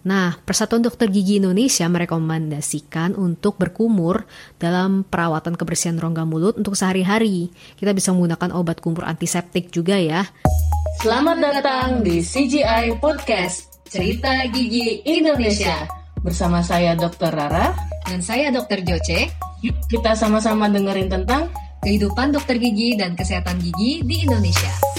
Nah, Persatuan Dokter Gigi Indonesia merekomendasikan untuk berkumur dalam perawatan kebersihan rongga mulut untuk sehari-hari. Kita bisa menggunakan obat kumur antiseptik juga ya. Selamat datang di CGI Podcast, Cerita Gigi Indonesia. Bersama saya Dr. Rara. Dan saya Dr. Joce. Yuk kita sama-sama dengerin tentang kehidupan dokter gigi dan kesehatan gigi di Indonesia.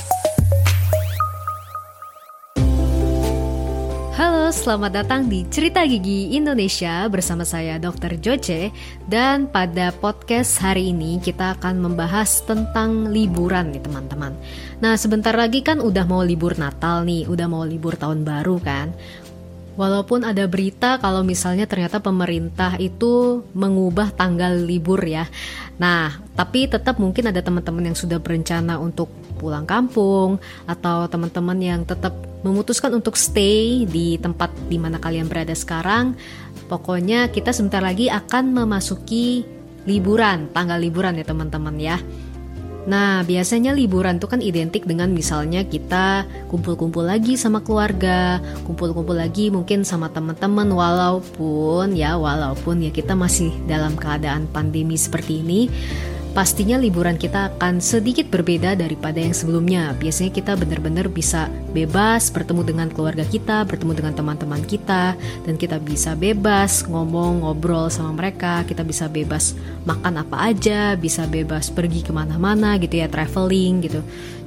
Selamat datang di Cerita Gigi Indonesia bersama saya Dr. Joce dan pada podcast hari ini kita akan membahas tentang liburan nih teman-teman. Nah, sebentar lagi kan udah mau libur Natal nih, udah mau libur tahun baru kan. Walaupun ada berita kalau misalnya ternyata pemerintah itu mengubah tanggal libur ya. Nah, tapi tetap mungkin ada teman-teman yang sudah berencana untuk pulang kampung atau teman-teman yang tetap memutuskan untuk stay di tempat di mana kalian berada sekarang. Pokoknya kita sebentar lagi akan memasuki liburan, tanggal liburan ya teman-teman ya. Nah, biasanya liburan tuh kan identik dengan misalnya kita kumpul-kumpul lagi sama keluarga, kumpul-kumpul lagi mungkin sama teman-teman walaupun ya walaupun ya kita masih dalam keadaan pandemi seperti ini pastinya liburan kita akan sedikit berbeda daripada yang sebelumnya. Biasanya kita benar-benar bisa bebas bertemu dengan keluarga kita, bertemu dengan teman-teman kita, dan kita bisa bebas ngomong, ngobrol sama mereka, kita bisa bebas makan apa aja, bisa bebas pergi ke mana-mana gitu ya, traveling gitu.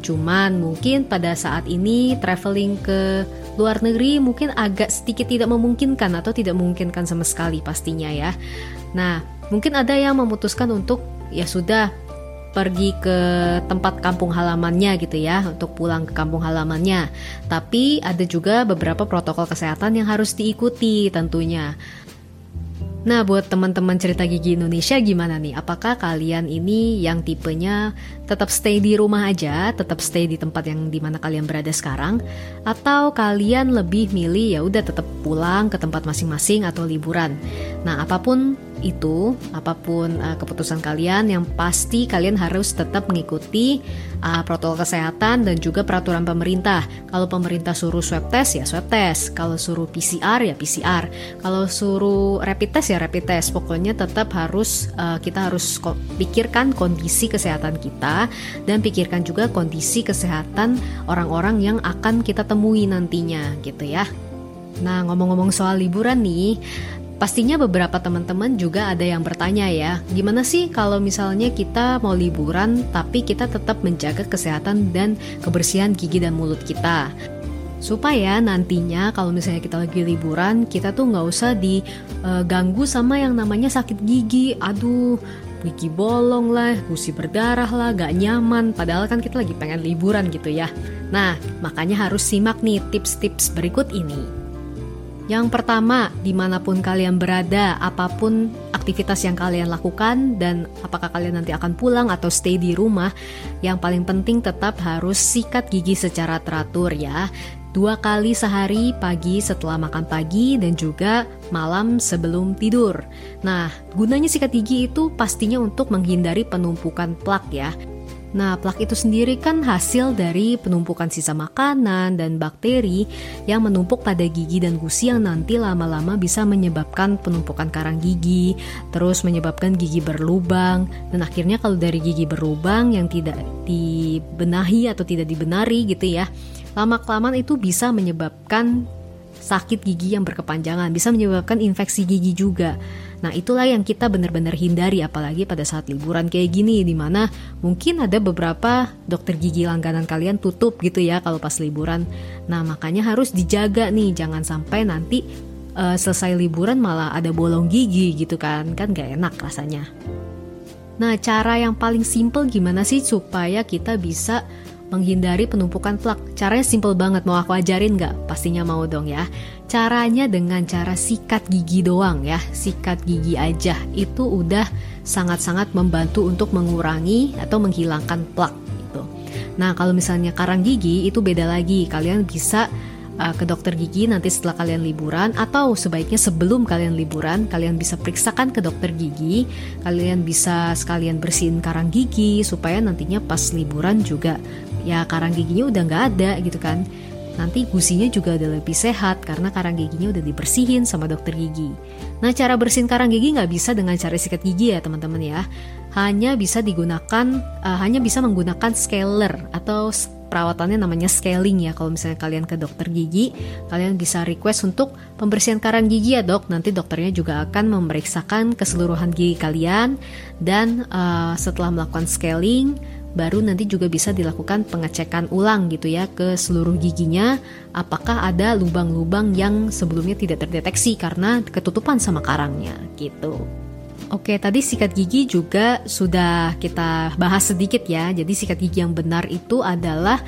Cuman mungkin pada saat ini traveling ke luar negeri mungkin agak sedikit tidak memungkinkan atau tidak memungkinkan sama sekali pastinya ya. Nah, mungkin ada yang memutuskan untuk ya sudah pergi ke tempat kampung halamannya gitu ya untuk pulang ke kampung halamannya. Tapi ada juga beberapa protokol kesehatan yang harus diikuti tentunya. Nah, buat teman-teman cerita gigi Indonesia gimana nih? Apakah kalian ini yang tipenya tetap stay di rumah aja, tetap stay di tempat yang di mana kalian berada sekarang, atau kalian lebih milih ya udah tetap pulang ke tempat masing-masing atau liburan? Nah, apa pun itu, apa pun uh, keputusan kalian, yang pasti kalian harus tetap mengikuti uh, protokol kesehatan dan juga peraturan pemerintah. Kalau pemerintah suruh swab test ya swab test, kalau suruh PCR ya PCR, kalau suruh rapid test ya rapid test. Pokoknya tetap harus uh, kita harus ko pikirkan kondisi kesehatan kita dan pikirkan juga kondisi kesehatan orang-orang yang akan kita temui nantinya gitu ya. Nah, ngomong-ngomong soal liburan nih, Pastinya beberapa teman-teman juga ada yang bertanya ya, gimana sih kalau misalnya kita mau liburan tapi kita tetap menjaga kesehatan dan kebersihan gigi dan mulut kita? Supaya nantinya kalau misalnya kita lagi liburan, kita tuh nggak usah diganggu sama yang namanya sakit gigi. Aduh, gigi bolong lah, gusi berdarah lah, gak nyaman. Padahal kan kita lagi pengen liburan gitu ya. Nah, makanya harus simak nih tips-tips berikut ini. Yang pertama, di mana pun kalian berada, apa pun aktivitas yang kalian lakukan dan apakah kalian nanti akan pulang atau stay di rumah, yang paling penting tetap harus sikat gigi secara teratur ya. Dua kali sehari, pagi setelah makan pagi dan juga malam sebelum tidur. Nah, gunanya sikat gigi itu pastinya untuk menghindari penumpukan plak ya. Nah, plak itu sendiri kan hasil dari penumpukan sisa makanan dan bakteri yang menumpuk pada gigi dan gusi yang nanti lama-lama bisa menyebabkan penumpukan karang gigi, terus menyebabkan gigi berlubang, dan akhirnya kalau dari gigi berlubang yang tidak dibenahi atau tidak dibenari gitu ya, lama-kelamaan itu bisa menyebabkan sakit gigi yang berkepanjangan, bisa menyebabkan infeksi gigi juga. Nah, itulah yang kita benar-benar hindari apalagi pada saat liburan kayak gini di mana mungkin ada beberapa dokter gigi langganan kalian tutup gitu ya kalau pas liburan. Nah, makanya harus dijaga nih jangan sampai nanti uh, selesai liburan malah ada bolong gigi gitu kan. Kan gak enak rasanya. Nah, cara yang paling simple gimana sih supaya kita bisa menghindari penumpukan plak. Caranya simple banget, mau aku ajarin nggak? Pastinya mau dong ya. Caranya dengan cara sikat gigi doang ya, sikat gigi aja. Itu udah sangat-sangat membantu untuk mengurangi atau menghilangkan plak gitu. Nah kalau misalnya karang gigi itu beda lagi, kalian bisa uh, ke dokter gigi nanti setelah kalian liburan atau sebaiknya sebelum kalian liburan kalian bisa periksakan ke dokter gigi kalian bisa sekalian bersihin karang gigi supaya nantinya pas liburan juga ya karang giginya udah nggak ada gitu kan nanti gusinya juga udah lebih sehat karena karang giginya udah dibersihin sama dokter gigi. Nah cara bersihin karang gigi nggak bisa dengan cara sikat gigi ya teman-teman ya. Hanya bisa digunakan, uh, hanya bisa menggunakan scaler atau perawatannya namanya scaling ya kalau misalnya kalian ke dokter gigi kalian bisa request untuk pembersihan karang gigi ya dok nanti dokternya juga akan memeriksakan keseluruhan gigi kalian dan uh, setelah melakukan scaling baru nanti juga bisa dilakukan pengecekan ulang gitu ya ke seluruh giginya apakah ada lubang-lubang yang sebelumnya tidak terdeteksi karena ketutupan sama karangnya gitu. Oke, tadi sikat gigi juga sudah kita bahas sedikit ya. Jadi sikat gigi yang benar itu adalah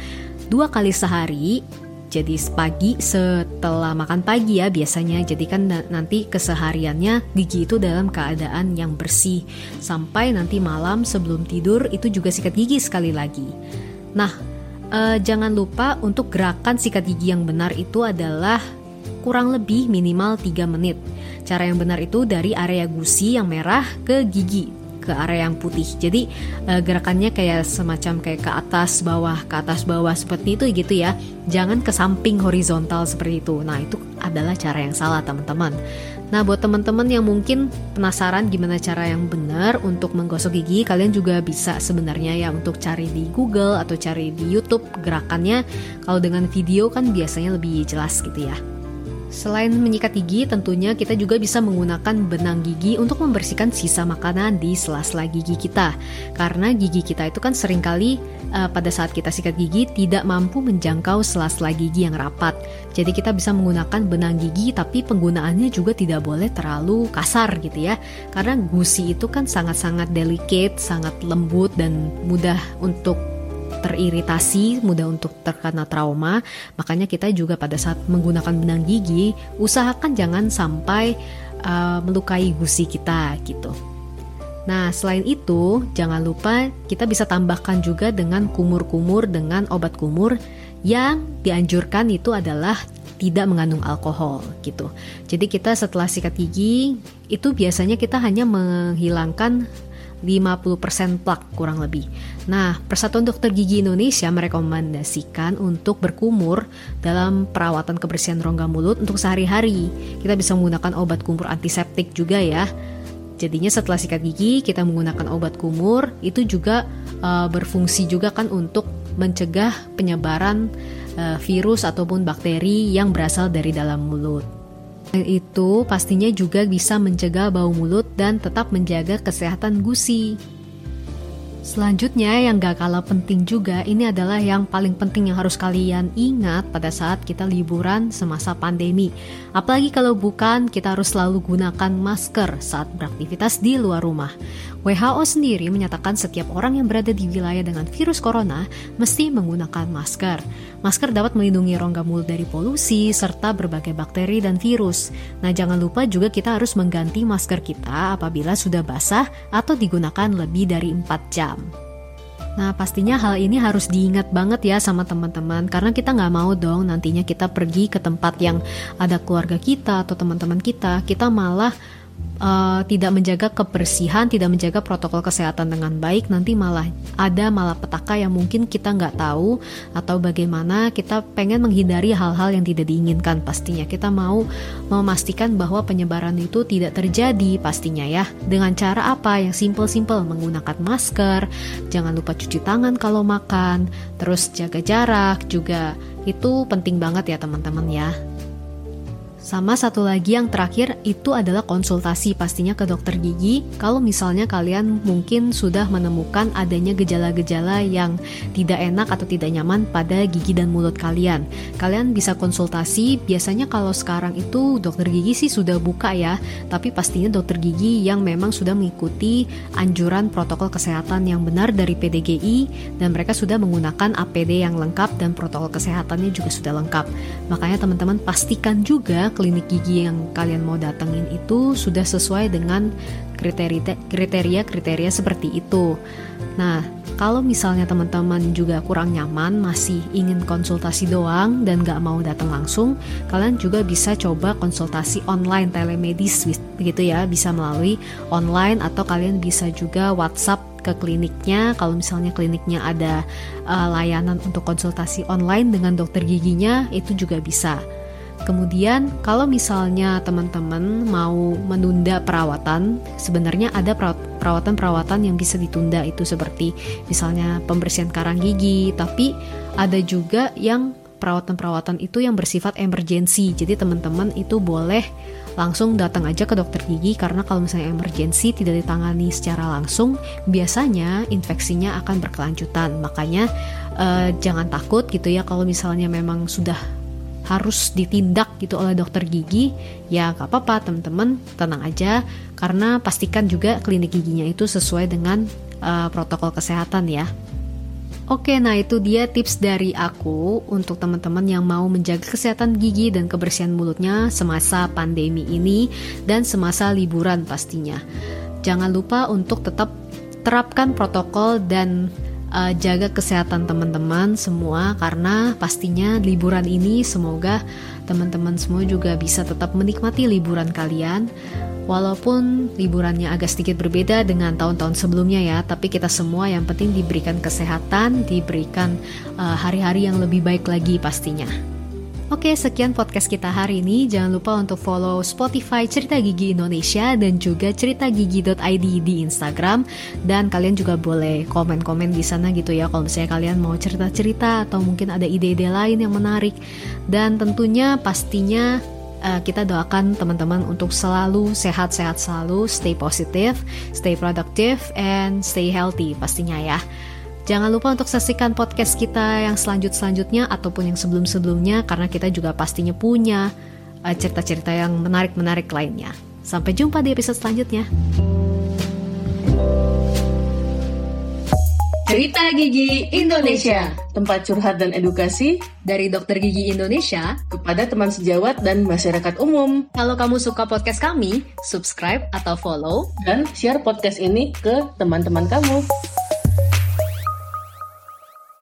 dua kali sehari jadi pagi setelah makan pagi ya biasanya. Jadi kan nanti kesehariannya gigi itu dalam keadaan yang bersih. Sampai nanti malam sebelum tidur itu juga sikat gigi sekali lagi. Nah eh, jangan lupa untuk gerakan sikat gigi yang benar itu adalah kurang lebih minimal 3 menit. Cara yang benar itu dari area gusi yang merah ke gigi ke area yang putih. Jadi uh, gerakannya kayak semacam kayak ke atas bawah ke atas bawah seperti itu gitu ya. Jangan ke samping horizontal seperti itu. Nah, itu adalah cara yang salah, teman-teman. Nah, buat teman-teman yang mungkin penasaran gimana cara yang benar untuk menggosok gigi, kalian juga bisa sebenarnya ya untuk cari di Google atau cari di YouTube gerakannya. Kalau dengan video kan biasanya lebih jelas gitu ya. Selain menyikat gigi, tentunya kita juga bisa menggunakan benang gigi untuk membersihkan sisa makanan di sela-sela gigi kita. Karena gigi kita itu kan sering kali uh, pada saat kita sikat gigi tidak mampu menjangkau sela-sela gigi yang rapat. Jadi kita bisa menggunakan benang gigi tapi penggunaannya juga tidak boleh terlalu kasar gitu ya. Karena gusi itu kan sangat-sangat delicate, sangat lembut dan mudah untuk teriritasi, mudah untuk terkena trauma. Makanya kita juga pada saat menggunakan benang gigi, usahakan jangan sampai uh, melukai gusi kita gitu. Nah, selain itu, jangan lupa kita bisa tambahkan juga dengan kumur-kumur dengan obat kumur yang dianjurkan itu adalah tidak mengandung alkohol gitu. Jadi kita setelah sikat gigi itu biasanya kita hanya menghilangkan 50% plak kurang lebih. Nah, Persatuan Dokter Gigi Indonesia merekomendasikan untuk berkumur dalam perawatan kebersihan rongga mulut untuk sehari-hari. Kita bisa menggunakan obat kumur antiseptik juga ya. Jadinya setelah sikat gigi kita menggunakan obat kumur itu juga uh, berfungsi juga kan untuk mencegah penyebaran uh, virus ataupun bakteri yang berasal dari dalam mulut itu pastinya juga bisa mencegah bau mulut dan tetap menjaga kesehatan gusi. Selanjutnya yang gak kalah penting juga ini adalah yang paling penting yang harus kalian ingat pada saat kita liburan semasa pandemi. Apalagi kalau bukan kita harus selalu gunakan masker saat beraktivitas di luar rumah. WHO sendiri menyatakan setiap orang yang berada di wilayah dengan virus corona mesti menggunakan masker. Masker dapat melindungi rongga mulut dari polusi serta berbagai bakteri dan virus. Nah, jangan lupa juga kita harus mengganti masker kita apabila sudah basah atau digunakan lebih dari 4 jam. Nah pastinya hal ini harus diingat banget ya sama teman-teman karena kita nggak mau dong nantinya kita pergi ke tempat yang ada keluarga kita atau teman-teman kita kita malah uh, tidak menjaga kebersihan, tidak menjaga protokol kesehatan dengan baik, nanti malah ada malah petaka yang mungkin kita nggak tahu atau bagaimana kita pengen menghindari hal-hal yang tidak diinginkan pastinya. Kita mau memastikan bahwa penyebaran itu tidak terjadi pastinya ya. Dengan cara apa? Yang simple-simple menggunakan masker, jangan lupa cuci tangan kalau makan, terus jaga jarak juga itu penting banget ya teman-teman ya. Sama satu lagi yang terakhir itu adalah konsultasi pastinya ke dokter gigi kalau misalnya kalian mungkin sudah menemukan adanya gejala-gejala yang tidak enak atau tidak nyaman pada gigi dan mulut kalian. Kalian bisa konsultasi, biasanya kalau sekarang itu dokter gigi sih sudah buka ya, tapi pastinya dokter gigi yang memang sudah mengikuti anjuran protokol kesehatan yang benar dari PDGI dan mereka sudah menggunakan APD yang lengkap dan protokol kesehatannya juga sudah lengkap. Makanya teman-teman pastikan juga klinik gigi yang kalian mau datengin itu sudah sesuai dengan kriteria-kriteria seperti itu. Nah, kalau misalnya teman-teman juga kurang nyaman, masih ingin konsultasi doang dan gak mau datang langsung, kalian juga bisa coba konsultasi online telemedis begitu ya, bisa melalui online atau kalian bisa juga WhatsApp ke kliniknya. Kalau misalnya kliniknya ada uh, layanan untuk konsultasi online dengan dokter giginya, itu juga bisa. Kemudian kalau misalnya teman-teman mau menunda perawatan, sebenarnya ada perawatan-perawatan yang bisa ditunda itu seperti misalnya pembersihan karang gigi, tapi ada juga yang perawatan-perawatan itu yang bersifat emergensi. Jadi teman-teman itu boleh langsung datang aja ke dokter gigi karena kalau misalnya emergensi tidak ditangani secara langsung, biasanya infeksinya akan berkelanjutan. Makanya uh, jangan takut gitu ya kalau misalnya memang sudah harus ditindak gitu oleh dokter gigi, ya gak apa-apa teman-teman tenang aja karena pastikan juga klinik giginya itu sesuai dengan uh, protokol kesehatan ya. Oke, nah itu dia tips dari aku untuk teman-teman yang mau menjaga kesehatan gigi dan kebersihan mulutnya semasa pandemi ini dan semasa liburan pastinya. Jangan lupa untuk tetap terapkan protokol dan uh, jaga kesehatan teman-teman semua karena pastinya liburan ini semoga teman-teman semua juga bisa tetap menikmati liburan kalian Walaupun liburannya agak sedikit berbeda dengan tahun-tahun sebelumnya ya, tapi kita semua yang penting diberikan kesehatan, diberikan eh, hari-hari uh, yang lebih baik lagi pastinya. Oke, sekian podcast kita hari ini. Jangan lupa untuk follow Spotify Cerita Gigi Indonesia dan juga ceritagigi.id di Instagram. Dan kalian juga boleh komen-komen di sana gitu ya kalau misalnya kalian mau cerita-cerita atau mungkin ada ide-ide lain yang menarik. Dan tentunya pastinya uh, kita doakan teman-teman untuk selalu sehat-sehat selalu, stay positif, stay productive, and stay healthy pastinya ya. Jangan lupa untuk saksikan podcast kita yang selanjut-selanjutnya ataupun yang sebelum-sebelumnya karena kita juga pastinya punya eh, cerita-cerita uh, yang menarik-menarik lainnya. Sampai jumpa di episode selanjutnya. Cerita Gigi Indonesia, tempat curhat dan edukasi dari dokter gigi Indonesia kepada teman sejawat dan masyarakat umum. Kalau kamu suka podcast kami, subscribe atau follow dan share podcast ini ke teman-teman kamu.